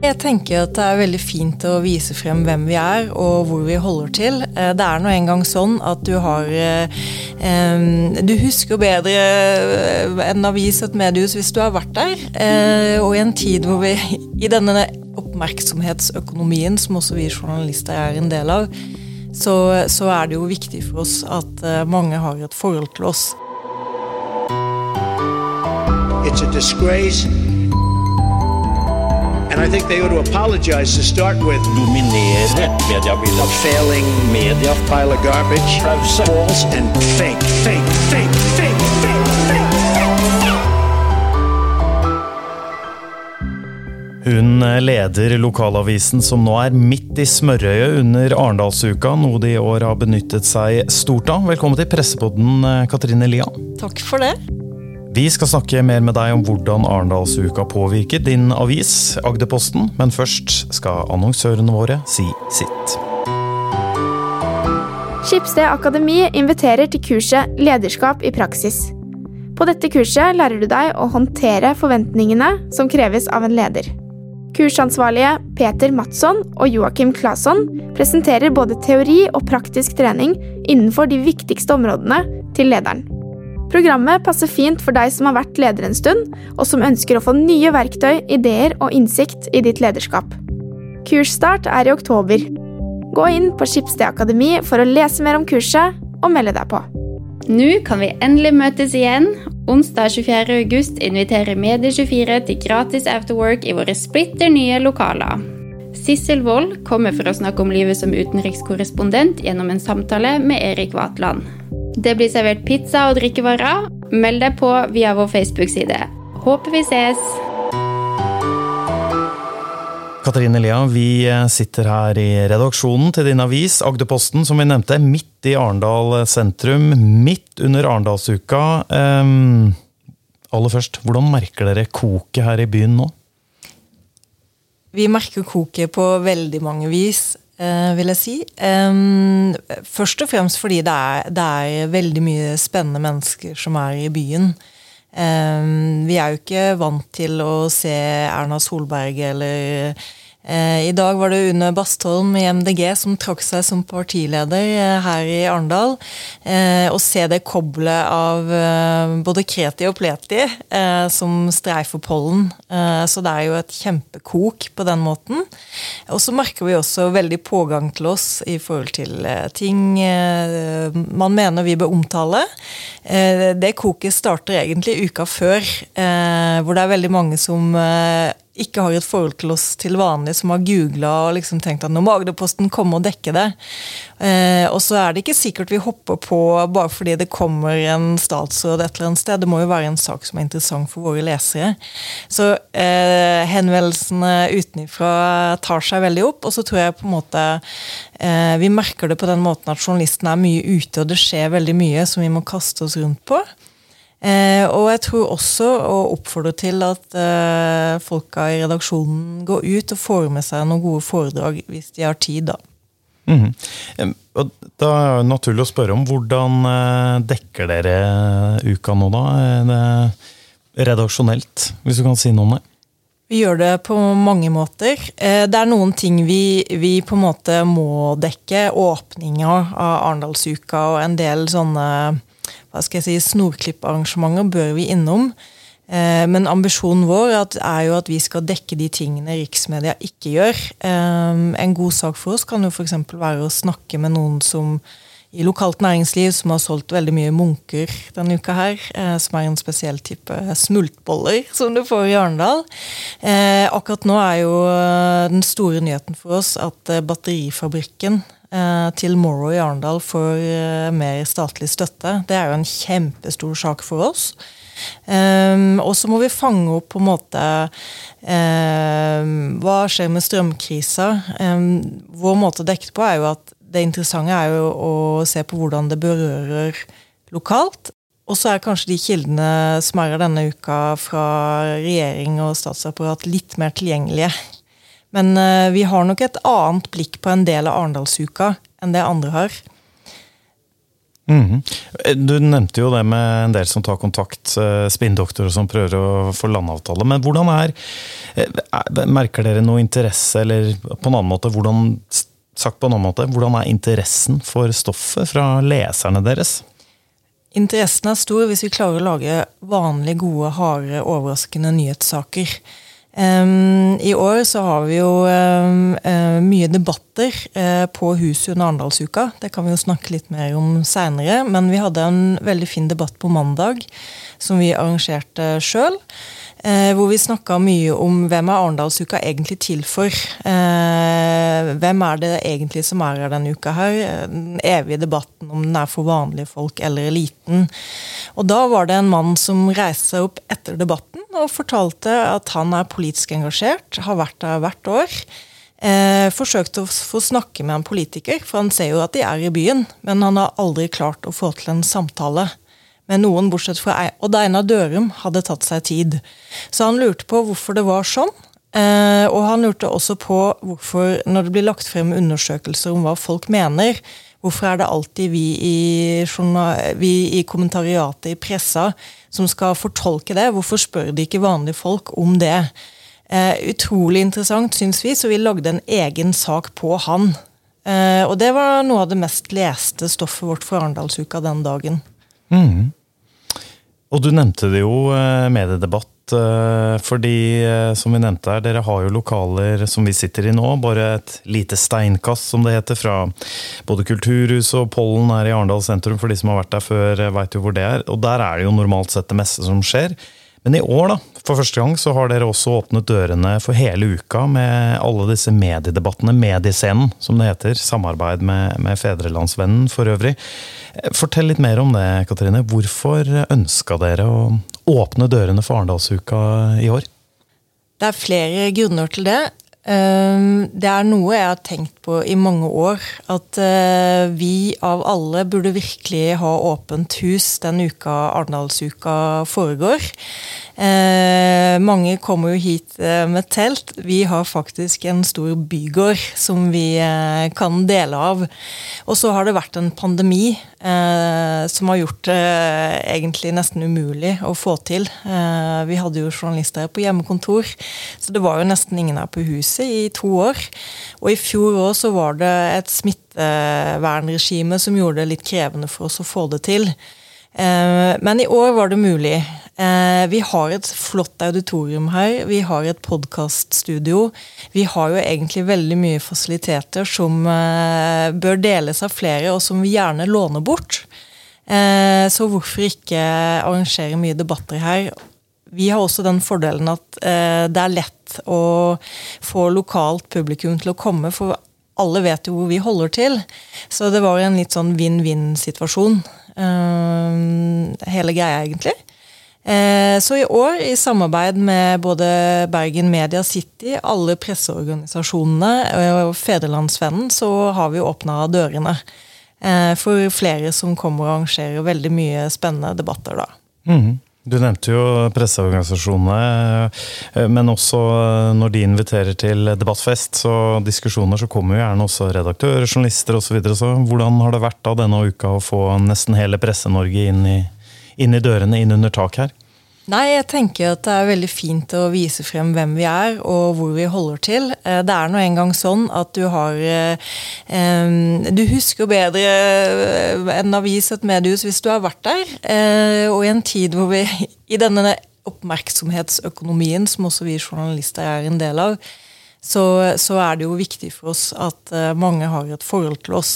Jeg tenker at det er veldig fint å vise frem hvem vi er og hvor vi holder til. Eh, det er nå engang sånn at du har eh, Du husker bedre en avis, og et mediehus, hvis du har vært der. Eh, og i en tid hvor vi i denne oppmerksomhetsøkonomien, som også vi journalister er en del av, så, så er det jo viktig for oss at mange har et forhold til oss. It's a disgrace And I think they ought to apologize to start with. Dominere mediebildet. A failing media. Pile of garbage. False and fake, fake, fake, fake, fake, fake. Hun leder lokalavisen som nå er midt i smørøyet under Arendalsuka, noe de i år har benyttet seg stort av. Velkommen til Pressepodden, Katrine Lian. Takk for det. Vi skal snakke mer med deg om hvordan Arendalsuka påvirker din avis, Agderposten, men først skal annonsørene våre si sitt. Skipsted Akademi inviterer til kurset Lederskap i praksis. På dette kurset lærer du deg å håndtere forventningene som kreves av en leder. Kursansvarlige Peter Matsson og Joakim Claesson presenterer både teori og praktisk trening innenfor de viktigste områdene til lederen. Programmet passer fint for deg som har vært leder en stund, og som ønsker å få nye verktøy, ideer og innsikt i ditt lederskap. Kursstart er i oktober. Gå inn på Skipsted Akademi for å lese mer om kurset og melde deg på. Nå kan vi endelig møtes igjen. Onsdag 24. august inviterer Medie24 til gratis afterwork i våre splitter nye lokaler. Sissel Wold kommer for å snakke om livet som utenrikskorrespondent gjennom en samtale med Erik Vatland. Det blir servert pizza og drikkevarer. Meld deg på via vår Facebook-side. Håper vi ses! Katarine Lea, vi sitter her i redaksjonen til din avis, Agderposten, som vi nevnte, midt i Arendal sentrum. Midt under Arendalsuka. Um, aller først, hvordan merker dere koket her i byen nå? Vi merker koket på veldig mange vis. Uh, vil jeg si. Um, først og fremst fordi det er, det er, veldig mye spennende mennesker som er i byen. Um, vi er jo ikke vant til å se Erna Solberg eller Eh, I dag var det Une Bastholm i MDG som trakk seg som partileder eh, her i Arendal. Eh, å se det koblet av både kreti og pleti som streifer pollen. Så det er jo et kjempekok på den måten. Og så merker vi også veldig pågang til oss i forhold til ting man mener vi bør omtale. Det koket starter egentlig uka før, hvor det er veldig mange som ikke har et forhold til oss til vanlig, som har googla og liksom tenkt at nå må Agderposten komme og dekke det. Eh, og så er det ikke sikkert vi hopper på bare fordi det kommer en statsråd et eller annet sted. Det må jo være en sak som er interessant for våre lesere. Så eh, henvendelsene utenfra tar seg veldig opp. Og så tror jeg på en måte eh, vi merker det på den måten at journalistene er mye ute, og det skjer veldig mye som vi må kaste oss rundt på. Eh, og jeg tror også å oppfordre til at eh, folka i redaksjonen går ut og får med seg noen gode foredrag hvis de har tid, da. Mm -hmm. og da er det naturlig å spørre om hvordan eh, dekker dere uka nå, da? Redaksjonelt, hvis du kan si noe om det? Vi gjør det på mange måter. Eh, det er noen ting vi, vi på en måte må dekke. Åpninga av Arendalsuka og en del sånne hva skal jeg si, snorklipparrangementer bør vi innom. Eh, men ambisjonen vår er jo at vi skal dekke de tingene riksmedia ikke gjør. Eh, en god sak for oss kan jo f.eks. være å snakke med noen som i lokalt næringsliv som har solgt veldig mye munker denne uka her. Eh, som er en spesiell type smultboller som du får i Arendal. akkurat nå er jo den store nyheten for oss at Batterifabrikken til Morrow i Arendal får eh, mer statlig støtte. Det er jo en kjempestor sak for oss. Um, og så må vi fange opp på en måte um, Hva skjer med strømkrisa? Um, vår måte å dekke det på er jo at det interessante er jo å se på hvordan det berører lokalt. Og så er kanskje de kildene som er denne uka fra regjering og statsapparat litt mer tilgjengelige men uh, vi har nok et annet blikk på en del av Arendalsuka enn det andre har. Mm. Du nevnte jo det med en del som tar kontakt, eh, spinndoktorer som prøver å få landavtale. Men hvordan er eh, Merker dere noe interesse, eller på en annen måte, hvordan, sagt på en annen måte, hvordan er interessen for stoffet fra leserne deres? Interessen er stor hvis vi klarer å lage vanlige, gode, harde, overraskende nyhetssaker. Um, I år så har vi jo um, uh, mye debatter uh, på huset under Arendalsuka. Det kan vi jo snakke litt mer om seinere. Men vi hadde en veldig fin debatt på mandag som vi arrangerte sjøl. Uh, hvor vi snakka mye om hvem er Arendalsuka egentlig til for. Eh, hvem er det egentlig som er her denne uka her? Den evige debatten om den er for vanlige folk eller eliten. Og da var det en mann som reiste seg opp etter debatten og fortalte at han er politisk engasjert, har vært der hvert år. Eh, forsøkte å få snakke med en politiker, for han ser jo at de er i byen, men han har aldri klart å få til en samtale med noen bortsett fra Odd Einar Dørum hadde tatt seg tid. Så han lurte på hvorfor det var sånn. Eh, og han lurte også på hvorfor, når det blir lagt frem undersøkelser om hva folk mener, hvorfor er det alltid vi i, vi i kommentariatet i pressa som skal fortolke det? Hvorfor spør de ikke vanlige folk om det? Eh, utrolig interessant, syns vi, så vi lagde en egen sak på han. Eh, og det var noe av det mest leste stoffet vårt for Arendalsuka den dagen. Mm. Og du nevnte det jo, eh, mediedebatt. Eh, fordi, eh, som vi nevnte her, dere har jo lokaler som vi sitter i nå. Bare et lite steinkast, som det heter, fra både Kulturhuset og Pollen her i Arendal sentrum. For de som har vært der før, veit jo hvor det er. Og der er det jo normalt sett det meste som skjer. Men i år, da, for første gang, så har dere også åpnet dørene for hele uka med alle disse mediedebattene. Mediescenen, som det heter. Samarbeid med, med Fedrelandsvennen for øvrig. Fortell litt mer om det, Katrine. Hvorfor ønska dere å åpne dørene for Arendalsuka i år? Det er flere grunner til det. Ehm, det er noe jeg har tenkt på i mange år. At eh, vi av alle burde virkelig ha åpent hus den uka Arendalsuka foregår. Eh, mange kommer jo hit eh, med telt. Vi har faktisk en stor bygård som vi eh, kan dele av. Og så har det vært en pandemi eh, som har gjort det eh, egentlig nesten umulig å få til. Eh, vi hadde jo journalister på hjemmekontor, så det var jo nesten ingen her på huset i to år. Og i fjor òg så var det et smittevernregime som gjorde det litt krevende for oss å få det til. Men i år var det mulig. Eh, vi har et flott auditorium her. Vi har et podkaststudio. Vi har jo egentlig veldig mye fasiliteter som eh, bør deles av flere, og som vi gjerne låner bort. Eh, så hvorfor ikke arrangere mye debatter her? Vi har også den fordelen at det er lett å få lokalt publikum til å komme. for alle vet jo hvor vi holder til. Så det var en litt sånn vinn-vinn-situasjon. hele greia, egentlig. Eh, så i år, i samarbeid med både Bergen Media City, alle presseorganisasjonene og Fedrelandsvennen, så har vi åpna dørene eh, for flere som kommer og arrangerer veldig mye spennende debatter da. Mm. Du nevnte jo presseorganisasjonene, eh, men også når de inviterer til debattfest og diskusjoner, så kommer jo gjerne også redaktører, journalister osv. Så videre. så hvordan har det vært da denne uka å få nesten hele Presse-Norge inn i inn i dørene, inn under tak her? Nei, jeg tenker at det er veldig fint å vise frem hvem vi er og hvor vi holder til. Eh, det er nå engang sånn at du har eh, Du husker bedre eh, en avis, et mediehus, hvis du har vært der. Og i en tid hvor vi i denne oppmerksomhetsøkonomien, som også vi journalister er en del av, så, så, er det jo viktig for oss at uh, mange har et forhold til oss.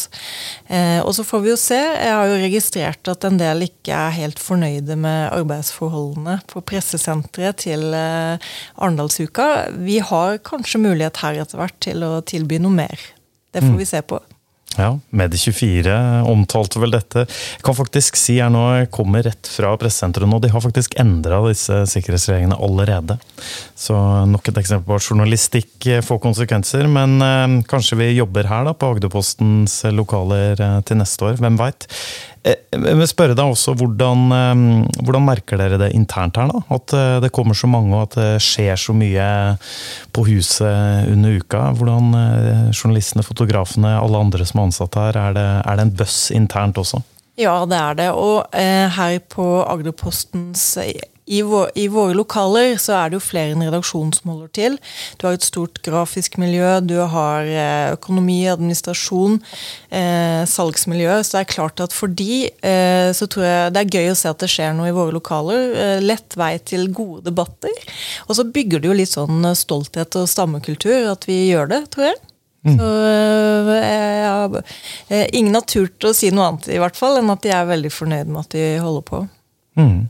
Eh, og så får vi jo se. Jeg har jo registrert at en del ikke er helt fornøyde med arbeidsforholdene på pressesenteret til eh, Arendalsuka. Vi har kanskje mulighet her etter hvert til å tilby noe mer. Det får mm. vi se på. Ja, Medie24 omtalte vel dette. Jeg kan faktisk si her nå, jeg kommer rett fra pressesenteret nå, de har faktisk endra disse sikkerhetsreglene allerede. Så nok et eksempel på at journalistikk får konsekvenser. Men eh, kanskje vi jobber her da, på Agderpostens lokaler eh, til neste år. Hvem veit. Eh, jeg vil spørre deg også, hvordan, eh, hvordan, merker dere det internt her? da? At eh, det kommer så mange og at det skjer så mye på huset under uka. Hvordan journalistene, fotografene, alle andre som er ansatt her, er det, er det en buzz internt også? Ja, det er det. Og eh, her på Agderpostens i, vår, I, våre lokaler så er det jo flere enn redaksjon som holder til. Du har et stort grafisk miljø, du har eh, økonomi, administrasjon, eh, salgsmiljø. Så det er klart at for de eh, så tror jeg det er gøy å se at det skjer noe i våre lokaler. Eh, lett vei til gode debatter. Og så bygger det jo litt sånn stolthet og stammekultur at vi gjør det, tror jeg. Mm. Så eh, jeg, eh, Ingen har turt å si noe annet i hvert fall enn at de er veldig fornøyd med at de holder på. Mm.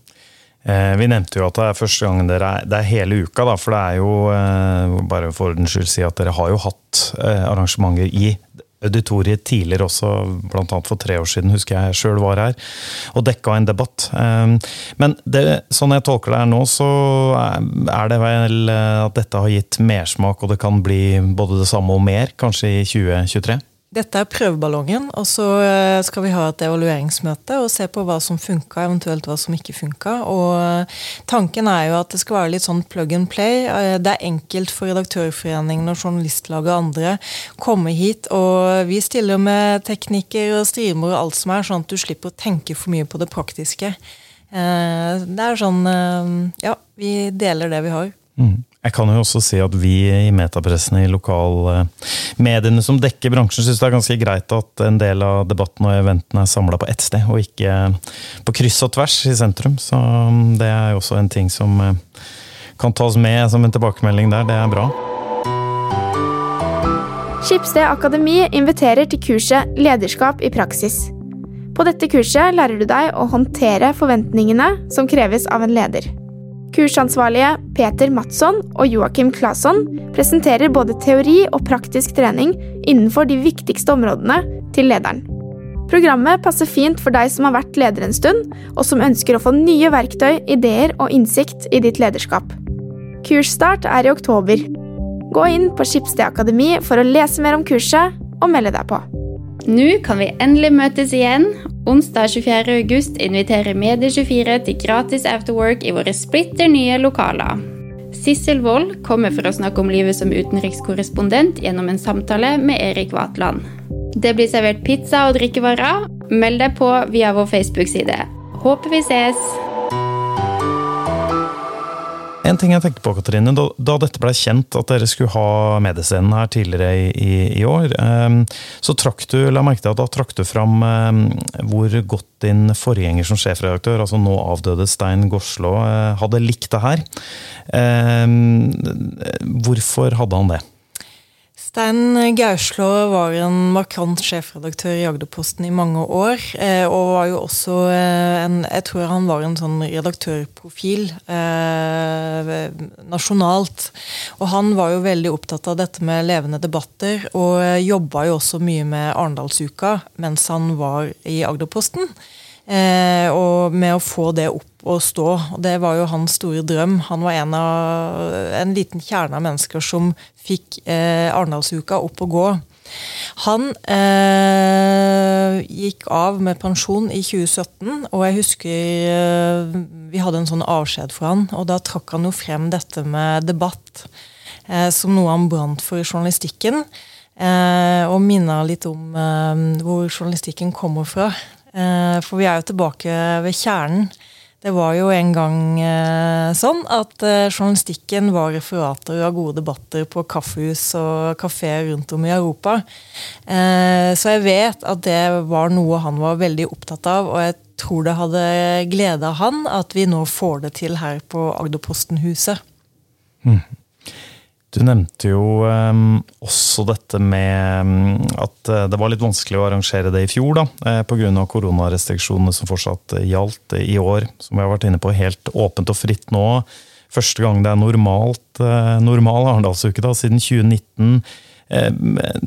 Eh, vi nevnte jo at det er første gang dere er, det er hele uka, da, for det er jo eh, Bare for ordens skyld si at dere har jo hatt eh, arrangementer i auditoriet tidligere også, bl.a. for tre år siden, husker jeg sjøl var her, og dekka en debatt. Men det, sånn jeg tolker det her nå, så er det vel at dette har gitt mersmak, og det kan bli både det samme og mer, kanskje i 2023? Dette er prøveballongen, og så eh, skal vi ha et evalueringsmøte og se på hva som funka, eventuelt hva som ikke funka. Og eh, tanken er jo at det skal være litt sånn plug and play. Eh, det er enkelt for Redaktørforeningen og Journalistlaget og andre komme hit, og vi stiller med teknikker og streamer og alt som er, sånn at du slipper å tenke for mye på det praktiske. Det er sånn Ja, vi deler det vi har. Mm. Jeg kan jo også si at vi i metapressen i lokalmediene som dekker bransjen, syns det er ganske greit at en del av debatten og eventene er samla på ett sted, og ikke på kryss og tvers i sentrum. Så det er jo også en ting som eh, kan tas med som en tilbakemelding der. Det er bra. Skipsted Akademi inviterer til kurset Lederskap i praksis. På dette kurset lærer du deg å håndtere forventningene som kreves av en leder. Kursansvarlige Peter Matsson og Joakim Claesson presenterer både teori og praktisk trening innenfor de viktigste områdene til lederen. Programmet passer fint for deg som har vært leder en stund, og som ønsker å få nye verktøy, ideer og innsikt i ditt lederskap. Kursstart er i oktober. Gå inn på Skipsted Akademi for å lese mer om kurset og melde deg på. Nå kan vi endelig møtes igjen. Onsdag 24. august inviterer Medie24 til gratis afterwork i våre splitter nye lokaler. Sissel Wold kommer for å snakke om livet som utenrikskorrespondent gjennom en samtale med Erik Vatland. Det blir servert pizza og drikkevarer. Meld deg på via vår Facebook-side. Håper vi ses! En ting jeg tenkte på, Katrine, da, da dette ble kjent at dere skulle ha mediescenen her tidligere i, i, i år, um, så trakk du la merke til at da trakk du fram um, hvor godt din forgjenger som sjefredaktør, altså nå avdøde Stein Gorslå, uh, hadde likt det her. Um, hvorfor hadde han det? Stein Gauslå var en markant sjefredaktør i Agderposten i mange år. Eh, og var jo også eh, en Jeg tror han var en sånn redaktørprofil eh, nasjonalt. Og han var jo veldig opptatt av dette med levende debatter, og eh, jobba jo også mye med Arendalsuka mens han var i Agderposten. Eh, og med å få det opp og stå. og Det var jo hans store drøm. Han var en, av, en liten kjerne av mennesker som fikk eh, Arendalsuka opp og gå. Han eh, gikk av med pensjon i 2017, og jeg husker eh, vi hadde en sånn avskjed for han, og da trakk han jo frem dette med debatt eh, som noe han brant for i journalistikken. Eh, og minna litt om hvor journalistikken kommer fra. Eh, for vi er jo tilbake ved kjernen. Det var jo en gang eh, sånn at eh, journalistikken var referater av gode debatter på kaffehus og kafeer rundt om i Europa. Så jeg vet at det var noe han var veldig opptatt av, og jeg tror det hadde gleda han at vi nå får det til her på Agderposten-huset. Mm. Du nevnte jo um, også dette med um, at uh, det var litt vanskelig å arrangere det i fjor, da, uh, pga. koronarestriksjonene som fortsatt uh, gjaldt i år. Som vi har vært inne på, helt åpent og fritt nå. Første gang det er normalt, normal Arendalsuke siden 2019.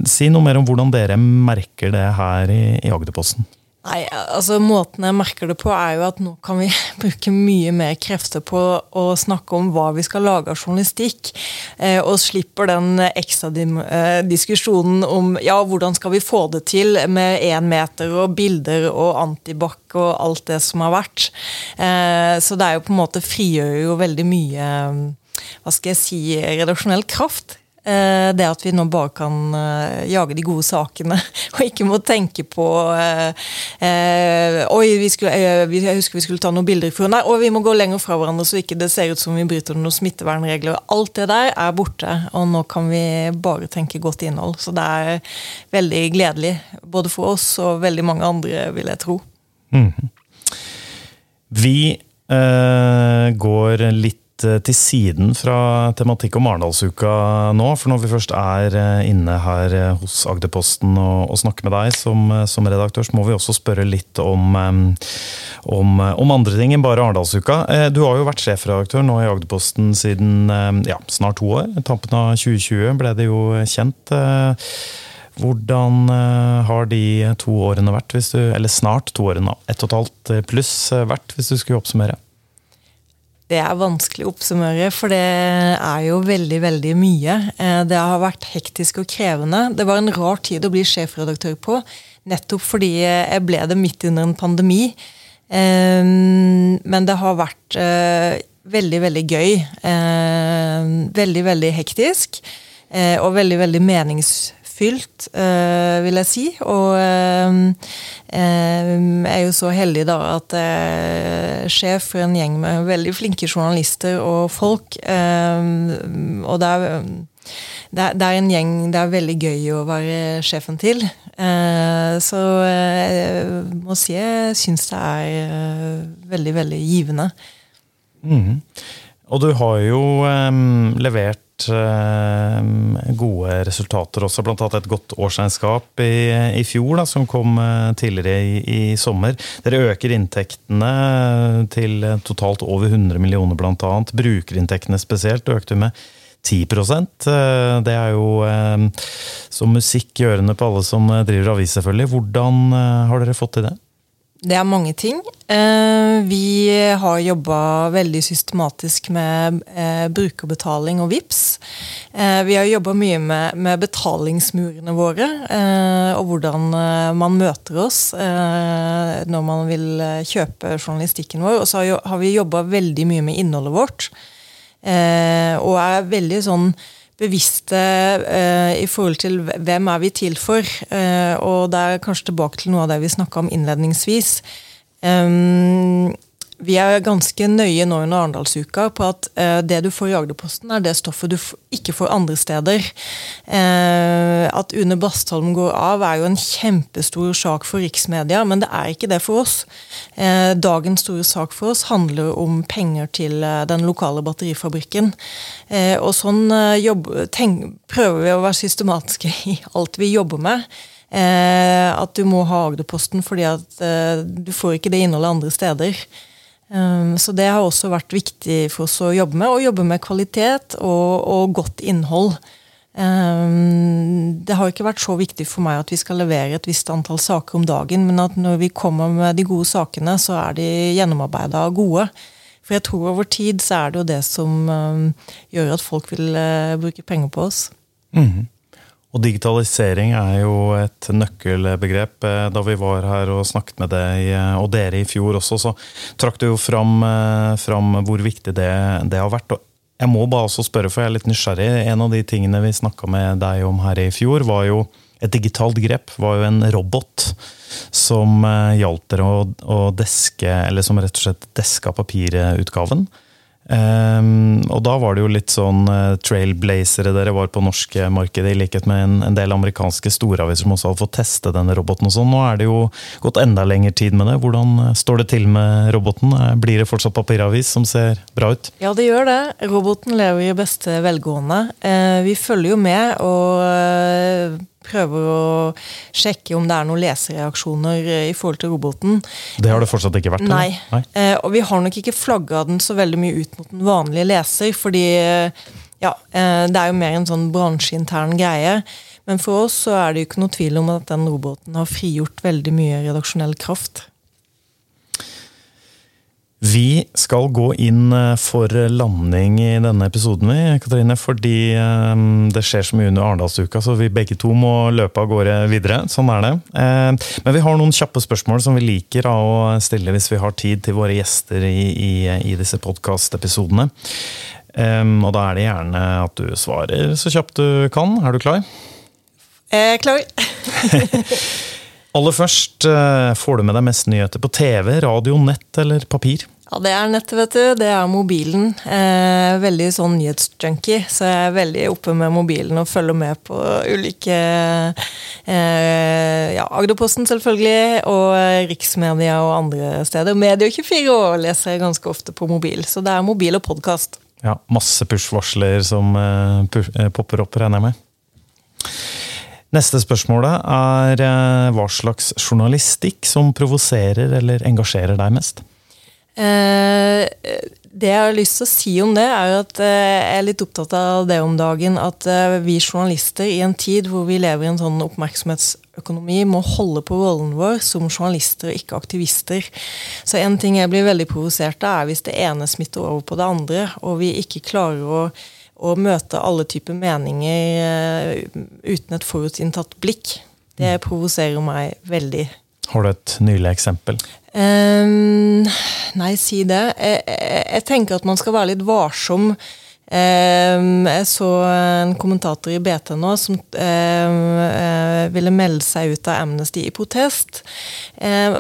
si noe mer om hvordan dere merker det her i Agderposten. Nei, altså Måten jeg merker det på, er jo at nå kan vi bruke mye mer krefter på å snakke om hva vi skal lage av journalistikk, eh, og slipper den ekstra eh, diskusjonen om ja, hvordan skal vi få det til med én meter og bilder og antibac og alt det som har vært. Eh, så det er jo på en måte frigjør jo veldig mye hva skal jeg si, redaksjonell kraft det at vi nå bare kan eh, jage de gode sakene, og ikke må tenke på Oi, vi skulle, jeg husker vi skulle ta noen bilder for Nei, og vi må gå lenger fra hverandre så ikke det ser ut som vi bryter noen smittevernregler. Alt det der er borte, og nå kan vi bare tenke godt innhold. Så det er veldig gledelig, både for oss og veldig mange andre, vil jeg tro. Mm. Vi øh, går litt Eh, til siden fra tematikk om Arendalsuka nå. For når vi først er eh, inne her eh, hos Agderposten og, og snakker med deg som, som, redaktør, så må vi også spørre litt om, om, om andre ting enn bare Arendalsuka. Du har jo vært sjefredaktør nå i Agderposten siden ja, snart to år. Tampen av 2020 ble det jo kjent. Hvordan har de to årene vært, du, eller snart to årene, ett og et halvt pluss, vært, hvis du skulle oppsummere? Det er vanskelig å oppsummere, for det er jo veldig, veldig mye. Eh, det har vært hektisk og krevende. Det var en rar tid å bli sjefredaktør på, nettopp fordi jeg ble det midt under en pandemi. Eh, men det har vært eh, veldig, veldig gøy. Veldig, veldig hektisk. Og veldig, veldig meningsfullt fylt, uh, vil jeg si. Og uh, jeg er jo så heldig da at jeg er sjef for en gjeng med veldig flinke journalister og folk. og det er, det er en gjeng det er veldig gøy å være sjefen til. så jeg må si jeg syns det er veldig, veldig givende. Mm. Og du har jo um, levert Eh, gode resultater også, bl.a. et godt årsregnskap i, i fjor, da, som kom eh, tidligere i, i, sommer. Dere øker inntektene til totalt over 100 millioner, bl.a. Brukerinntektene spesielt økte med 10 eh, Det er jo som musikk i ørene på alle som driver avis, selvfølgelig. Hvordan har dere fått til det? Det er mange ting. Eh, vi har jobba veldig systematisk med eh, brukerbetaling og VIPS. Eh, vi har jobba mye med, betalingsmurene våre, og hvordan man møter oss når man vil kjøpe journalistikken vår. Og så har vi jobba veldig mye med innholdet vårt, og er veldig sånn bevisste eh, i forhold til hvem er vi til for. Eh, og det er kanskje tilbake til noe av det vi snakka om innledningsvis. Um, vi er ganske nøye nå under Arendalsuka på at eh, det du får i Agderposten, er det stoffet du ikke får andre steder. Eh, at Une Bastholm går av, er jo en kjempestor sak for riksmedia, men det er ikke det for oss. Eh, dagens store sak for oss handler om penger til den lokale batterifabrikken. og sånn jobb, tenk, prøver vi å være systematiske i alt vi jobber med. at du må ha Agderposten fordi at du får ikke det innholdet andre steder. Um, så det har også vært viktig for oss å jobbe med. Å jobbe med kvalitet og, og godt innhold. Um, det har ikke vært så viktig for meg at vi skal levere et visst antall saker om dagen, men at når vi kommer med de gode sakene, så er de gjennomarbeida og gode. For jeg tror over tid så er det jo det som um, gjør at folk vil uh, bruke penger på oss. Mm -hmm. Og digitalisering er jo et nøkkelbegrep. Eh, da vi var her og snakket med deg eh, og dere i fjor også, så trakk du jo fram, eh, fram hvor viktig det, det, har vært. Og jeg må bare også spørre, for jeg er litt nysgjerrig. En av de tingene vi snakka med deg om her i fjor, var jo et digitalt grep. var jo en robot som hjalp dere å, å deske, eller som rett og slett deska papirutgaven. Um, og da var det jo litt sånn uh, trailblazere dere var på norske markedet, i likhet med en, en del amerikanske storaviser som også hadde fått teste denne roboten. og sånn. Nå er det jo gått enda lengre tid med det. Hvordan uh, står det til med roboten? Uh, blir det fortsatt papiravis som ser bra ut? Ja, det gjør det. Roboten lever i beste velgående. vi følger jo med og prøver å sjekke om det er noen lesereaksjoner i forhold til roboten. Det har det fortsatt ikke vært? Nei. Nei. Eh, og vi har nok ikke flagga den så veldig mye ut mot den vanlige leser, fordi ja, eh, det er jo mer en sånn bransjeintern greie. Men for oss så er det jo ikke noe tvil om at den roboten har frigjort veldig mye redaksjonell kraft. Vi skal gå inn eh, for landing i denne episoden, Katrine, fordi eh, det skjer så mye under Arendalsuka, så vi begge to må løpe av gårde videre. Sånn er det. Eh, men vi har noen kjappe spørsmål som vi liker å stille hvis vi har tid til våre gjester i, i, i disse podkastepisodene. Um, og da er det gjerne at du svarer så kjapt du kan. Er du klar? Jeg er klar. Aller først, uh, får du med deg mest nyheter på TV, radio, nett eller papir? Ja, det er nettet, vet du. Det er mobilen. Eh, veldig sånn nyhetsjunkie, så jeg er veldig oppe med mobilen og følger med på ulike eh, Ja, Agderposten selvfølgelig, og riksmedia og andre steder. Medio24 år leser jeg ganske ofte på mobil, så det er mobil og podkast. Ja, masse push-varsler som eh, eh, popper opp, regner jeg med. Neste spørsmålet er eh, hva slags journalistikk som provoserer eller engasjerer deg mest? Eh, det jeg har lyst til å si om det, er at eh, jeg er litt opptatt av det om dagen. At eh, vi journalister i en tid hvor vi lever i en sånn oppmerksomhetsøkonomi, må holde på rollen vår som journalister og ikke aktivister. Så en ting jeg blir veldig provosert av, er hvis det ene smitter over på det andre, og vi ikke klarer å, å møte alle typer meninger uten et forutinntatt blikk. Det provoserer meg veldig. Har du et nylig eksempel? Um, nei, si det. Jeg, jeg, jeg, tenker at man skal være litt varsom. Um, jeg så en kommentator i BT nå som um, ville melde seg ut av Amnesty i protest.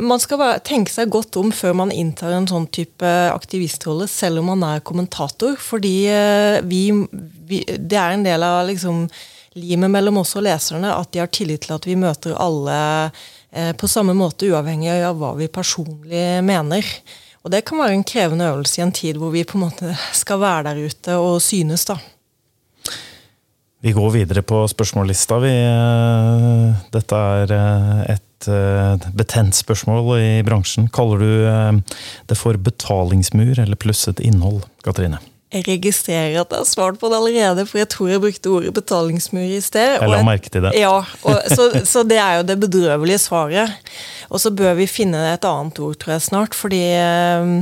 man skal tenke seg godt om før man inntar en sånn type aktivistrolle, selv om man er kommentator. Fordi uh, vi, vi, Det er en del av liksom, limet mellom oss og leserne at de har tillit til at vi møter alle Eh, på samme måte uavhengig av hva vi personlig mener. Og det kan være en krevende øvelse i en tid hvor vi på en måte skal være der ute og synes, da. Vi går videre på spørsmållista. Vi, eh, dette er eh, et betent spørsmål i bransjen. Kaller du det for betalingsmur eller plusset innhold, Katrine? Jeg registrerer at jeg har svart på det allerede, for jeg tror jeg brukte ordet betalingsmur i sted. Jeg la merke til det. Ja, og, så, så, det er jo det bedrøvelige svaret. Og så bør vi finne et annet ord, tror jeg snart. Fordi eh,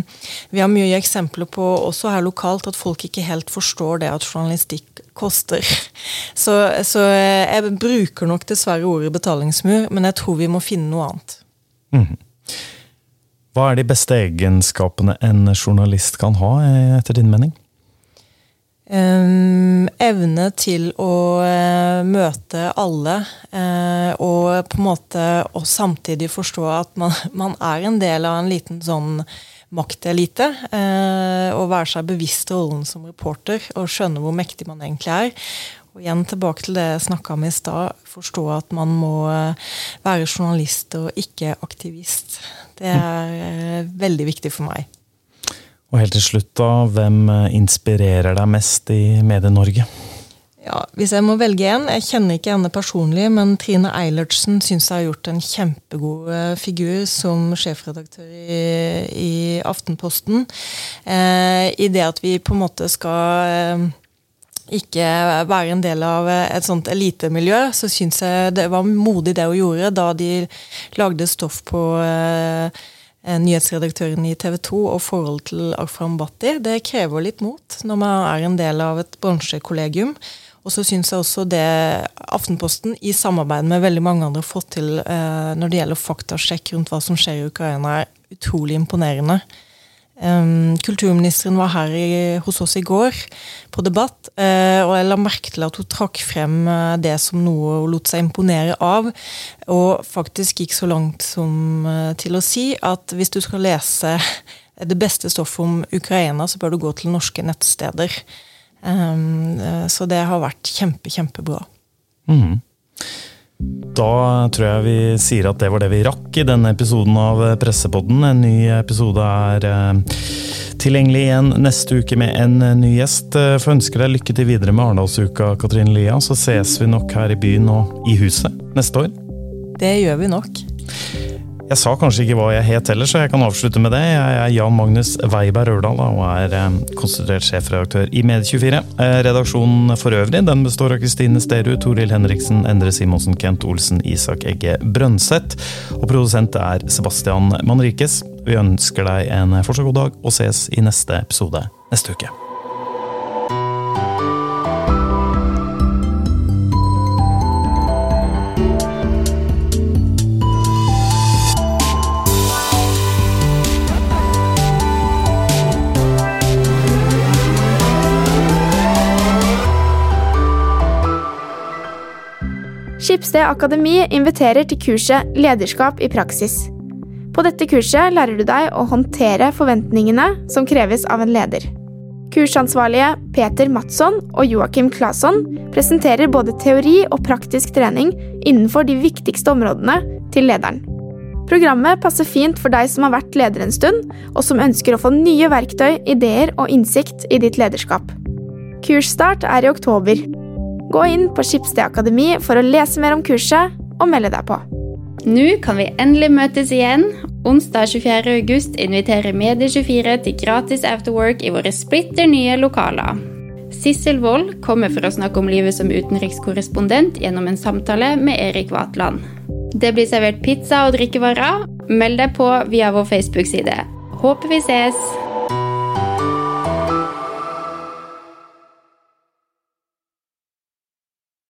vi har mye eksempler på, også her lokalt, at folk ikke helt forstår det at journalistikk koster. Så, så jeg bruker nok dessverre ordet betalingsmur, men jeg tror vi må finne noe annet. Mm. Hva er de beste egenskapene en journalist kan ha, etter din mening? Evne til å uh, møte alle, uh, og på en måte og samtidig forstå at man, man, er en del av en liten sånn maktelite. Uh, og være seg bevisst rollen som reporter og skjønne hvor mektig man egentlig er. Og igjen tilbake til det jeg snakka om i stad. Forstå at man må være journalist og ikke aktivist. Det er veldig viktig for meg. Og helt til slutt, da, hvem eh, inspirerer deg mest i Medie-Norge? Ja, Hvis jeg må velge en Jeg kjenner ikke henne personlig, men Trine Eilertsen syns jeg har gjort en kjempegod eh, figur som sjefredaktør i, i Aftenposten. Eh, I det at vi på en måte skal eh, ikke være en del av et sånt elitemiljø, så syns jeg det var modig det hun gjorde da de lagde stoff på eh, Eh, nyhetsredaktøren i TV 2 og forholdet til Arfram Bhatti. Det krever litt mot når man er en del av et bransjekollegium. Og så syns jeg også det Aftenposten, i samarbeid med veldig mange andre, har fått til eh, når det gjelder faktasjekk rundt hva som skjer i Ukraina, er utrolig imponerende. Kulturministeren var her i, hos oss i går på debatt, eh, og jeg la merke til at hun trakk frem eh, det som noe hun lot seg imponere av, og faktisk gikk så langt som eh, til å si at hvis du skal lese det beste stoffet om Ukraina, så bør du gå til norske nettsteder. Så det har vært kjempe, kjempebra. Mm. Da tror jeg vi sier at det var det vi rakk i denne episoden av Pressepodden. En ny episode er eh, tilgjengelig igjen neste uke med en ny gjest. Eh, får ønske deg lykke til videre med Arendalsuka, Katrine Lia. Så ses vi nok her i byen og i huset neste år. Det gjør vi nok. Jeg sa kanskje ikke hva jeg het heller, så jeg kan avslutte med det. Jeg er Jan Magnus Weiberg Rørdal og er eh, konstituert sjefredaktør i Medie24. Eh, redaksjonen for øvrig den består av Kristine Sterud, Toril Henriksen, Endre Simonsen, Kent Olsen, Isak Egge Brønseth. Og produsent er Sebastian Manrikes. Vi ønsker deg en fortsatt god dag, og ses i neste episode neste uke. Skipsted Akademi inviterer til kurset Lederskap i praksis. På dette kurset lærer du deg å håndtere forventningene som kreves av en leder. Kursansvarlige Peter Matsson og Joakim Claesson presenterer både teori og praktisk trening innenfor de viktigste områdene til lederen. Programmet passer fint for deg som har vært leder en stund, og som ønsker å få nye verktøy, ideer og innsikt i ditt lederskap. Kursstart er i oktober. Gå inn på Skipsted Akademi for å lese mer om kurset og melde deg på. Nå kan vi endelig møtes igjen. Onsdag 24. august inviterer Medie24 til gratis afterwork i våre splitter nye lokaler. Sissel Wold kommer for å snakke om livet som utenrikskorrespondent gjennom en samtale med Erik Vatland. Det blir servert pizza og drikkevarer. Meld deg på via vår Facebook-side. Håper vi ses!